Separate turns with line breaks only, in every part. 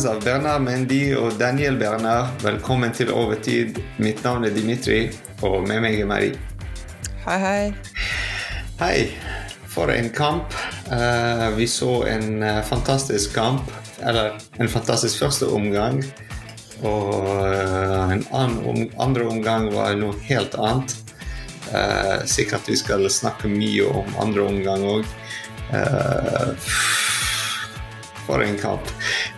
Av Bernard Mendy og Daniel Bernard, velkommen til Overtid. Mitt navn er Dimitri, og med meg er Marie.
Hei, hei.
Hei. For en kamp. Uh, vi så en uh, fantastisk kamp. Eller en fantastisk første omgang. Og uh, en om, andre omgang var noe helt annet. sikkert vi skal snakke mye om andre omgang òg. For en kamp.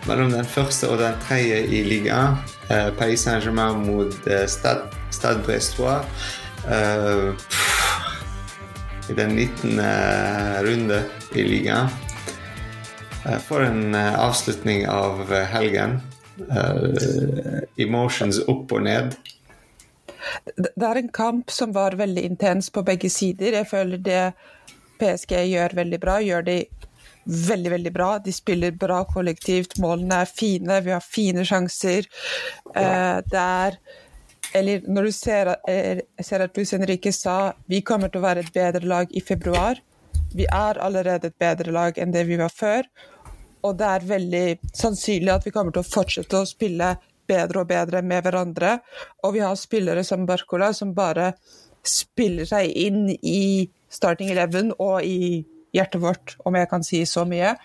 Mellom den første og den tredje i ligaen. Paris Saint-Germain mot Stade, Stade Brestois. Uh, i den 19. runde i ligaen. Eh, for en eh, avslutning av eh, helgen. Emotions opp og ned.
Det er en kamp som var veldig intens på begge sider. Jeg føler det PSG gjør veldig bra, gjør de veldig, veldig bra. De spiller bra kollektivt, målene er fine, vi har fine sjanser. Det er eller når du ser, er, ser at Luis Henrique sa vi kommer til å være et bedre lag i februar. Vi er allerede et bedre lag enn det vi var før. Og det er veldig sannsynlig at vi kommer til å fortsette å spille bedre og bedre med hverandre. Og vi har spillere som Barcola som bare spiller seg inn i starting eleven og i hjertet vårt, om jeg kan si så mye.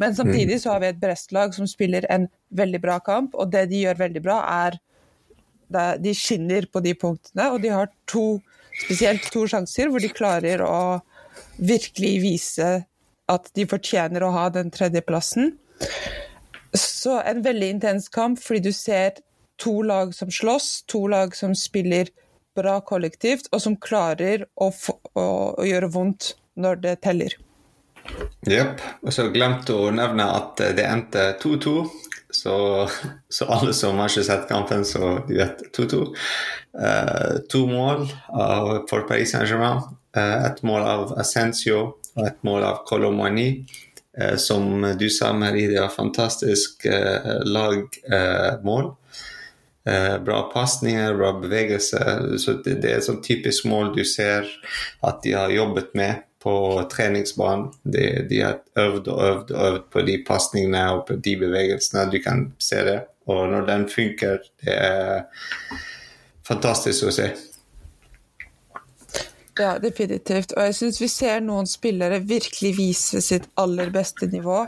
Men samtidig mm. så har vi et Brest-lag som spiller en veldig bra kamp, og det de gjør veldig bra, er de skinner på de punktene, og de har to, spesielt to sjanser hvor de klarer å virkelig vise at de fortjener å ha den tredjeplassen. Så en veldig intens kamp, fordi du ser to lag som slåss, to lag som spiller bra kollektivt, og som klarer å, få, å, å gjøre vondt når det teller.
Jepp. Og så glemte å nevne at det endte 2-2. Så, så, alle som har ikke sett kampen, så de vet 2-2. Uh, eh, to mål av, for Paris Saint-Germain. Uh, et mål av Ascencio og et mål av Colomani. Uh, som du sa, Marie, det var fantastisk lagmål. bra pasninger, bra bevegelse. Så det, det er et sånn typisk mål du ser at de har jobbet med på treningsbanen. De, de, har øvd og øvd og øvd på de pasningene og på de bevegelsene. Du kan se det. Og når den funker, det er fantastisk å se.
Ja, definitivt. Og jeg syns vi ser noen spillere virkelig vise sitt aller beste nivå.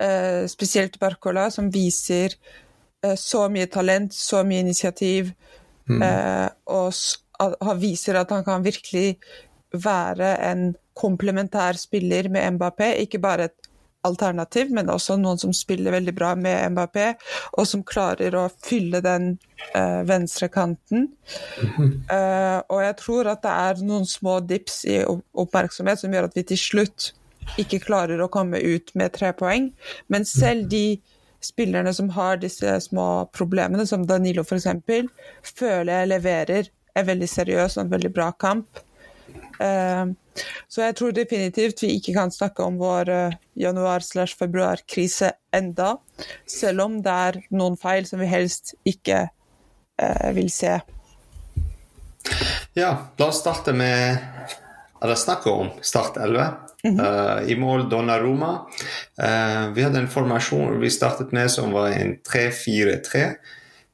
Eh, spesielt Barcola, som viser eh, så mye talent, så mye initiativ. Mm. Eh, og han viser at han kan virkelig være en komplementær spiller med Mbappé, ikke bare et alternativ, men også noen som spiller veldig bra med Mbappé, og som klarer å fylle den uh, venstre kanten. Uh, og jeg tror at det er noen små dips i oppmerksomhet som gjør at vi til slutt ikke klarer å komme ut med tre poeng. Men selv de spillerne som har disse små problemene, som Danilo f.eks., føler jeg leverer en veldig seriøs og en veldig bra kamp. Uh, så jeg tror definitivt vi ikke kan snakke om vår uh, januar-februar-krise enda, selv om det er noen feil som vi helst ikke uh, vil se.
Ja, la oss starte med eller snakke om Start 11. Mm -hmm. uh, I mål Donnaroma. Uh, vi hadde en formasjon vi startet med som var en 3-4-3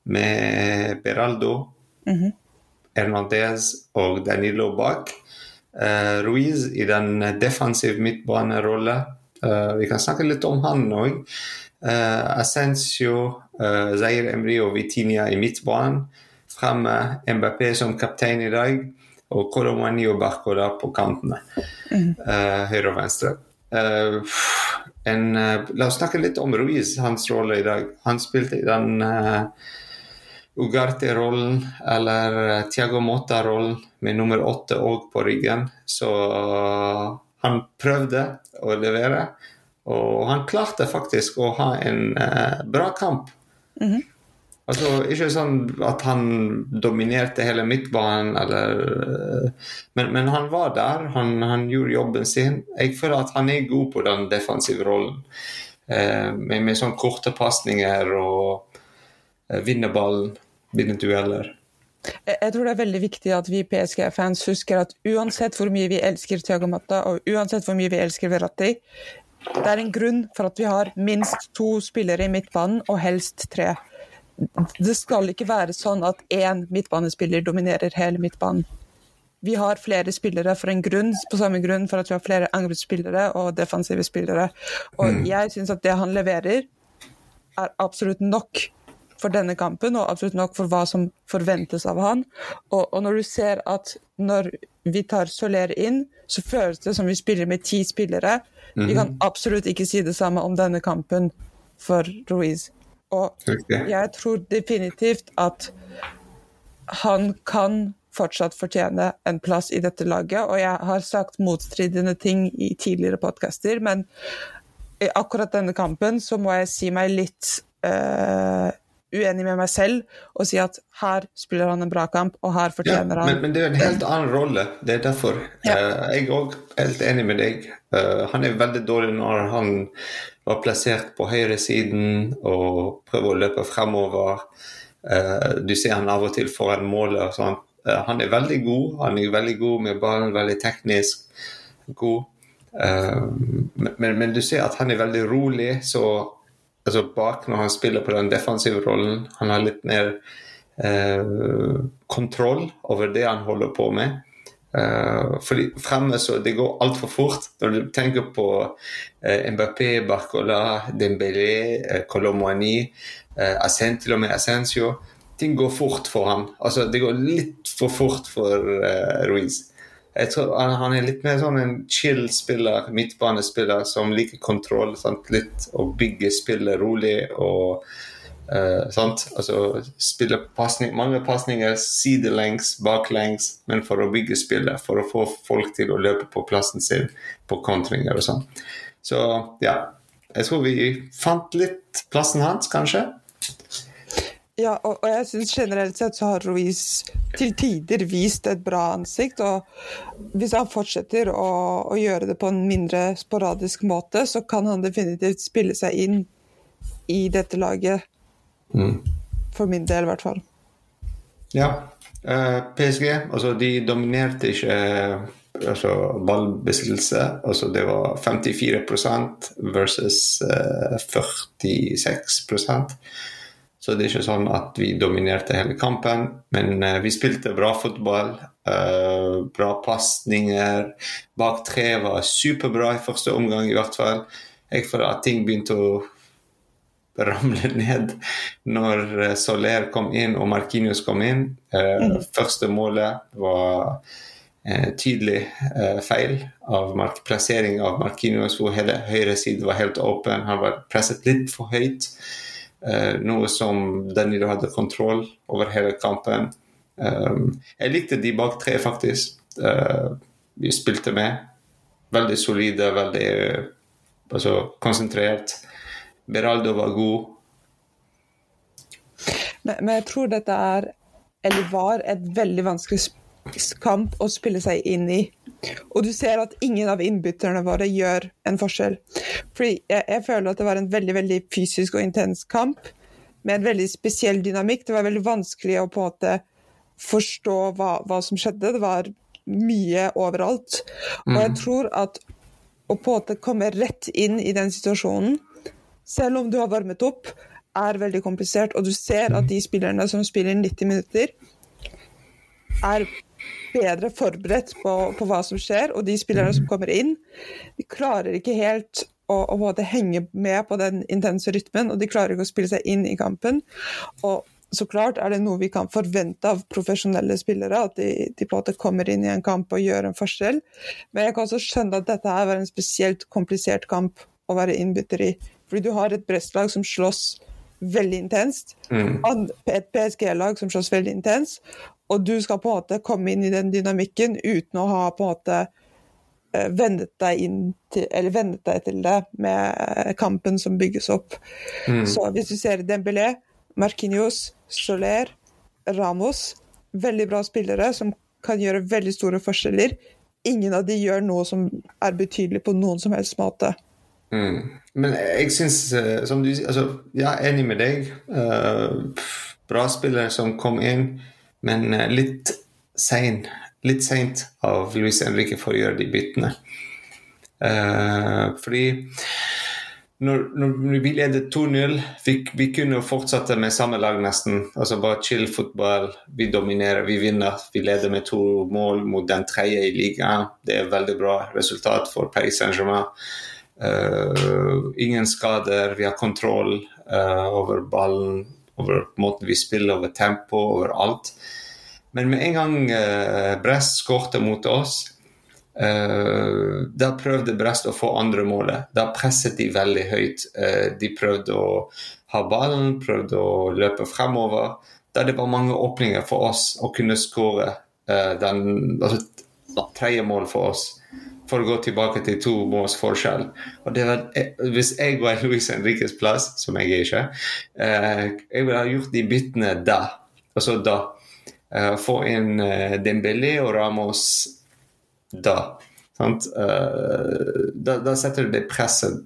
med Beraldo, mm -hmm. Hernandez og Danilo bak. Uh, Ruiz i den defensiv midtbanerolle. Uh, vi kan snakke litt om han òg. Uh, eh, Ascencio, uh, Zaire Emry og Vitinia i midtbanen. Fremme Mbappé som kaptein i dag. Og Kolomani og Barcola på kantene. Mm. høyre og venstre. En, la oss snakke litt om Ruiz, hans rolle i dag. Han spilte i den Ugarte-rollen eller eh, Tiago Motta-rollen med nummer åtte òg på ryggen. Så han prøvde å levere, og han klarte faktisk å ha en eh, bra kamp. Mm -hmm. Altså, Ikke sånn at han dominerte hele midtbanen, eller, men, men, han var der. Han, han, gjorde jobben sin. Jeg føler at han er god på den defensive rollen. Eh, med, med sånne korte pasninger og eh, vinne ballen vinne dueller.
Jeg tror det er veldig viktig at vi PSG-fans husker at uansett hvor mye vi elsker Thiago Matta, og uansett hvor mye vi elsker Verratti, det er en grunn for at vi har minst to spillere i midtbanen, og helst tre. Det skal ikke være sånn at én midtbanespiller dominerer hele midtbanen. Vi har flere spillere for en grunn, på samme grunn for at vi har flere angrepsspillere og defensive spillere. Og mm. jeg syns at det han leverer, er absolutt nok for denne kampen, og absolutt nok for hva som forventes av han. Og, og når du ser at når vi tar Soler inn, så føles det som vi spiller med ti spillere. Mm -hmm. Vi kan mhm. absolutt ikke si det samme om denne kampen for Ruiz. Og jeg tror definitivt at han kan fortsatt fortjene en plass i dette laget, og jeg har sagt motstridende ting i tidligere podkaster, men i akkurat denne kampen så må jeg si meg litt uh, uenig med meg selv og si at her spiller han en bra kamp, og her fortjener ja,
han men, men, det er en helt annen rolle. Det er derfor. Ja. Uh, jeg er òg helt enig med deg. Uh, han er veldig dårlig når han var plassert på høyresiden og prøver å løpe fremover. Uh, du ser han av og til foran målet. Sånn. han er veldig god. Han er veldig god med ballen, veldig teknisk god. Men, men, du ser at han er veldig rolig, så altså bak når han spiller på den defensive rollen. Han har litt mer eh, kontroll over det han holder på med. Uh, fordi fremme så Det går altfor fort. Når du tenker på uh, Mbappé, Barcola, Dembélé, uh, Colomwani, uh, Asen, til og med Ascencio Ting går fort for ham. Altså, det går litt for fort for Ruiz jeg tror han er litt mer sånn en chill spiller, midtbanespiller som liker kontroll. Sant? Litt å bygge spillet rolig og uh, sant? Altså spille passning, mange pasninger sidelengs, baklengs, men for å bygge spillet. For å få folk til å løpe på plassen sin på kontringer og sånn. Så ja. Jeg tror vi fant litt plassen hans, kanskje.
Ja, og, og jeg syns generelt sett så har Ruiz til tider vist et bra ansikt. Og hvis han fortsetter å, å, gjøre det på en mindre sporadisk måte, så kan han definitivt spille seg inn i dette laget. Mm. For min del, i hvert fall.
Ja. Uh, eh, PSG, altså de dominerte ikke altså ballbesittelse. Altså det var 54% versus uh, 46 så det er ikke sånn at vi dominerte hele kampen, men uh, vi spilte bra fotball. Uh, bra pasninger. Bak tre var superbra i første omgang, i hvert fall. Jeg føler at ting begynte å ramle ned når uh, Soler kom inn og Markinius kom inn. Mm. Første målet var tydelig feil av plassering av Markinius, hvor hele høyre side var helt åpen. Han var presset litt for høyt. Uh, noe som Danilo hadde kontroll over hele kampen. Um, jeg likte de bak tre, faktisk. Uh, vi spilte med. Veldig solide, veldig altså, konsentrert. Beraldo var god.
Men, men, jeg tror dette er, eller var, et veldig vanskelig kamp å spille seg inn i. Og du ser at ingen av innbytterne våre gjør en forskjell. Fordi jeg, jeg, føler at det var en veldig veldig fysisk og intens kamp med en veldig spesiell dynamikk. Det var veldig vanskelig å på en måte forstå hva, hva som skjedde. Det var mye overalt. Og jeg mm. tror at å på en måte komme rett inn i den situasjonen, selv om du har varmet opp, er veldig komplisert. Og du ser at de spillerne som spiller 90 minutter, er bedre forberedt på, på, hva som skjer, og de spillerne som kommer inn, de klarer ikke helt å, å både henge med på den intense rytmen, og de klarer ikke å spille seg inn i kampen. Og så klart er det noe vi kan forvente av profesjonelle spillere, at de, de, på en måte kommer inn i en kamp og gjør en forskjell. Men jeg kan også skjønne at dette her var en spesielt komplisert kamp å være innbytter i. Fordi du har et Brest-lag som slåss veldig intenst, mm. et PSG-lag som slåss veldig intenst, og du skal på en måte komme inn i den dynamikken uten å ha på en måte vendet vennet deg, til, vendet deg til det med kampen som bygges opp. Mm. Så hvis du ser Dembélé, Marquinhos, Soler, Ramos Veldig bra spillere som kan gjøre veldig store forskjeller. Ingen av de gjør noe som er betydelig på noen som helst måte.
Mm. Men jeg syns, eh, som du sier altså, er enig med deg. Uh, bra spillere som kom inn men eh, litt sein litt seint av Luis Henrique for å gjøre de byttene. Uh, fordi når, når, vi ledet 2-0, vi, vi, kunne fortsette med samme lag nesten. Altså Bare chill fotball. Vi dominerer, vi vinner. Vi leder med to mål mot den tredje i ligaen. Det er veldig bra resultat for Paris Saint-Germain. Uh, ingen skader, vi har kontroll uh, over ballen, over måten vi spiller, over tempo, over alt. Men med en gang uh, Brest skårte mot oss, Uh, da prøvde Brest å få andre målet. Da presset de veldig høyt. Uh, de prøvde å ha ballen, prøvde å løpe fremover. Da det var mange åpninger for oss å kunne skåre uh, den altså, tredje mål for oss. For å gå tilbake til to måls forskjell. Og det var, hvis jeg var Luis Henriques plass, som jeg er ikke, jeg ville ha gjort de byttene da. Altså da. få inn Dembélé og Ramos da. Uh, da, da, setter du det presset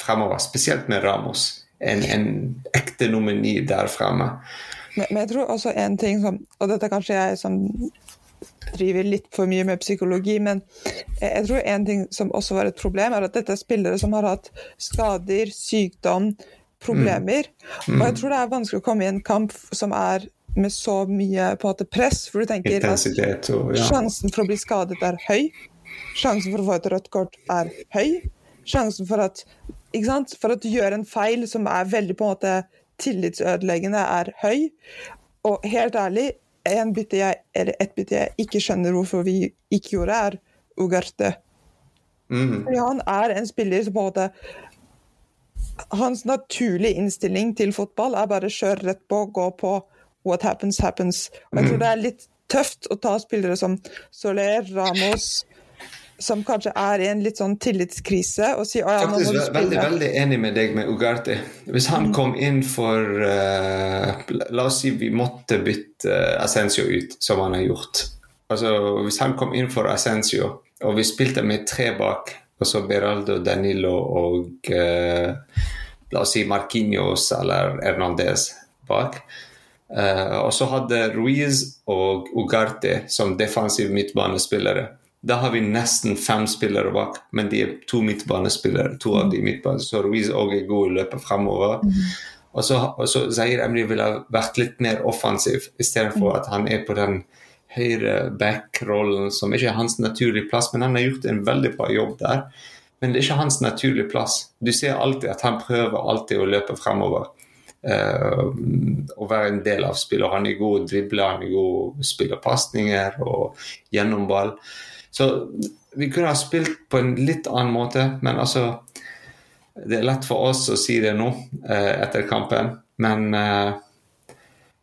fremover, spesielt med Ramos. En, en ekte nomini der fremme.
Men, men, jeg tror også en ting som Og dette kanskje jeg som driver litt for mye med psykologi, men jeg tror en ting som også var et problem, er at dette er spillere som har hatt skader, sykdom, problemer. Mm. Mm. Og jeg tror det er vanskelig å komme i en kamp som er med så mye på en press, for du tenker at og, ja. sjansen for å bli skadet er høy. Sjansen for å få et rødt kort er høy. Sjansen for at, for at du gjør en feil som er veldig på en måte tillitsødeleggende, er høy. Og helt ærlig, en bytte jeg, eller et bytte jeg ikke skjønner hvorfor vi ikke gjorde, er Ugarte. Mm. Fordi han er en spiller som på en måte Hans naturlige innstilling til fotball er bare kjøre rett på, gå på what happens, happens. Og jeg tror mm. det er litt tøft å ta spillere som Soler, Ramos, som kanskje er i en litt sånn tillitskrise, og sier ja, nå må du spille.
Veldig, veldig enig med deg med Ugarte. Hvis han mm. kom inn for uh, La oss si vi måtte bytte Assensio ut, som han har gjort. Altså, Hvis han kom inn for Assensio, og vi spilte med tre bak, og så Beraldo, Danilo og uh, la oss si Marquinhos eller Hernandez bak, Uh, og så hadde Ruiz og Ugarte som defensive midtbanespillere. Da har vi nesten fem spillere bak, men de er to midtbanespillere. to av de midtbane, Så Ruiz òg er god i løpet fremover. Mm. Og så, og så Zahir Emri ville vært litt mer offensiv, istedenfor at han er på den høyre back-rollen, som ikke er hans naturlige plass. Men han har gjort en veldig bra jobb der. Men det er ikke hans naturlige plass. Du ser alltid at han prøver alltid å løpe fremover uh, å være en del av spillet. Han er god dribler, han er god spiller pasninger og gjennom ball. Så vi kunne ha spilt på en litt annen måte, men altså Det er lett for oss å si det nå uh, etter kampen, men uh,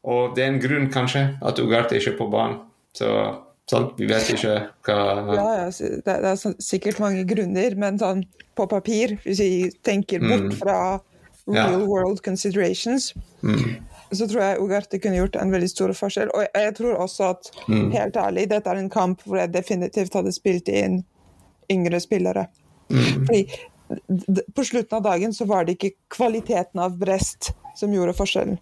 Og det er en grunn, kanskje, at Ugarte ikke er på banen. Så sant, vi vet ikke hva
Ja, ja det, er sikkert mange grunner, men sånn på papir, hvis vi tenker bort mm. fra real world considerations, mm. Så tror jeg Ugarte kunne gjort en veldig stor forskjell. Og jeg tror også at, mm. helt ærlig, dette er en kamp hvor jeg definitivt hadde spilt inn yngre spillere. Mm. Fordi på slutten av dagen så var det ikke kvaliteten av Brest som gjorde forskjellen.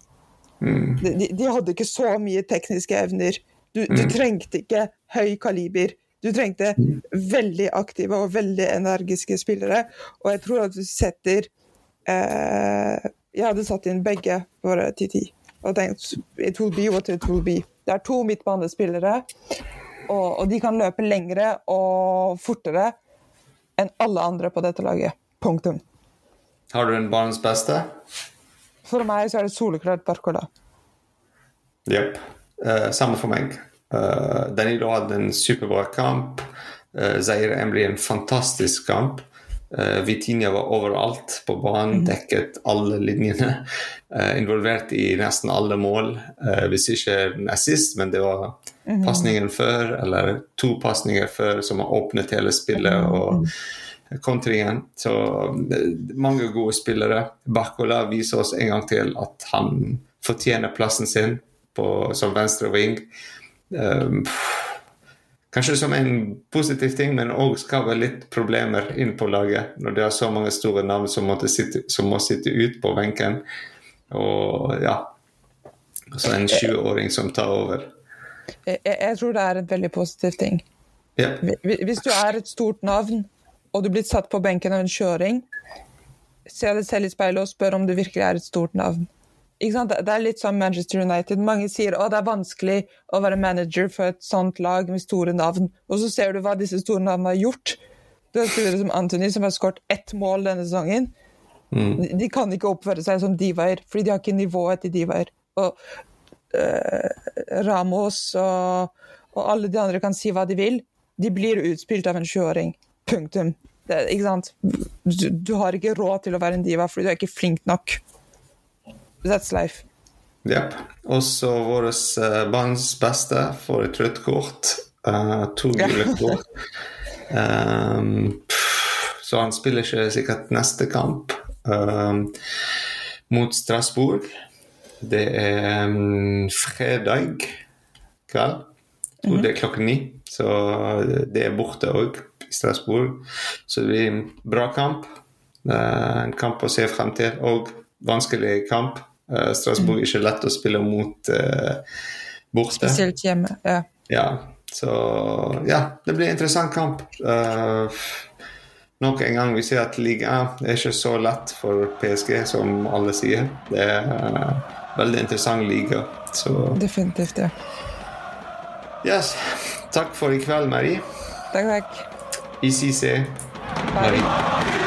Mm. De, de, hadde ikke så mye tekniske evner. Du, du mm. trengte ikke høy kaliber. Du trengte mm. veldig aktive og veldig energiske spillere. Og jeg tror at du setter eh, Jeg hadde satt inn begge våre 10-10 og tenkte, it will be what it will be. Det er to midtbanespillere, og, og de kan løpe lengre og fortere enn alle andre på dette laget. Punktum.
Har du en banens beste?
For meg så er det soleklart Barcola.
Jepp. Uh, samme for meg. Uh, Danilo hadde en superbra kamp. Uh, Zaire Emry en fantastisk kamp. Uh, Vitinha var overalt på banen, mhm. dekket alle linjene. Uh, involvert i nesten alle mål. Uh, hvis ikke assist, men det var mm. pasningen før, eller to pasninger før, som har åpnet hele spillet. Mhm. og kontringen. Så mange gode spillere. Bakkola viser oss en gang til at han fortjener plassen sin på, som venstre wing. Um, Kanskje som en positiv ting, men òg skaper litt problemer inn på laget. Når det er så mange store navn som, sitte, som må sitte ut på benken. Og ja Altså så en 20-åring som tar over.
Jeg, jeg, tror det er en veldig positiv ting.
Ja.
Hvis du er et stort navn, og du blir satt på benken av en kjøring, se deg selv i speilet og spør om du virkelig er et stort navn. Det er litt som Manchester United. Mange sier at det er vanskelig å være manager for et sånt lag med store navn. Og så ser du hva disse store navnene har gjort. Du har spillere som Anthony, som har skåret ett mål denne sesongen. Mm. De kan ikke oppføre seg som divaer, fordi de har ikke nivået til divaer. Og uh, Ramos og, og, alle de andre kan si hva de vil. De blir utspilt av en 20-åring. Punktum. Det, ikke sant? Du, du, har ikke råd til å være en diva fordi du er ikke flink nok. That's life.
Jepp. Også vår uh, bands beste får et rødt kort. Uh, to gule kort. Um, så han spiller ikke sikkert neste kamp um, mot Strasbourg. Det er um, fredag kveld. Mm -hmm. det er klokken ni. Så det er borte òg i Strasbourg. Så det blir en bra kamp. Uh, en kamp å se frem til. Og vanskelig kamp. Uh, Strasbourg er ikke lett å spille mot uh, borte.
Spesielt hjemme, ja.
ja. Så ja, det blir en interessant kamp. Uh, nok en gang vi ser at liga er ikke så lett for PSG som alle sier. Det er uh, veldig interessant liga. Så
Definitivt, ja.
Yes. Takk for i kveld, Marie.
Takk, takk.
ICC.
Marie.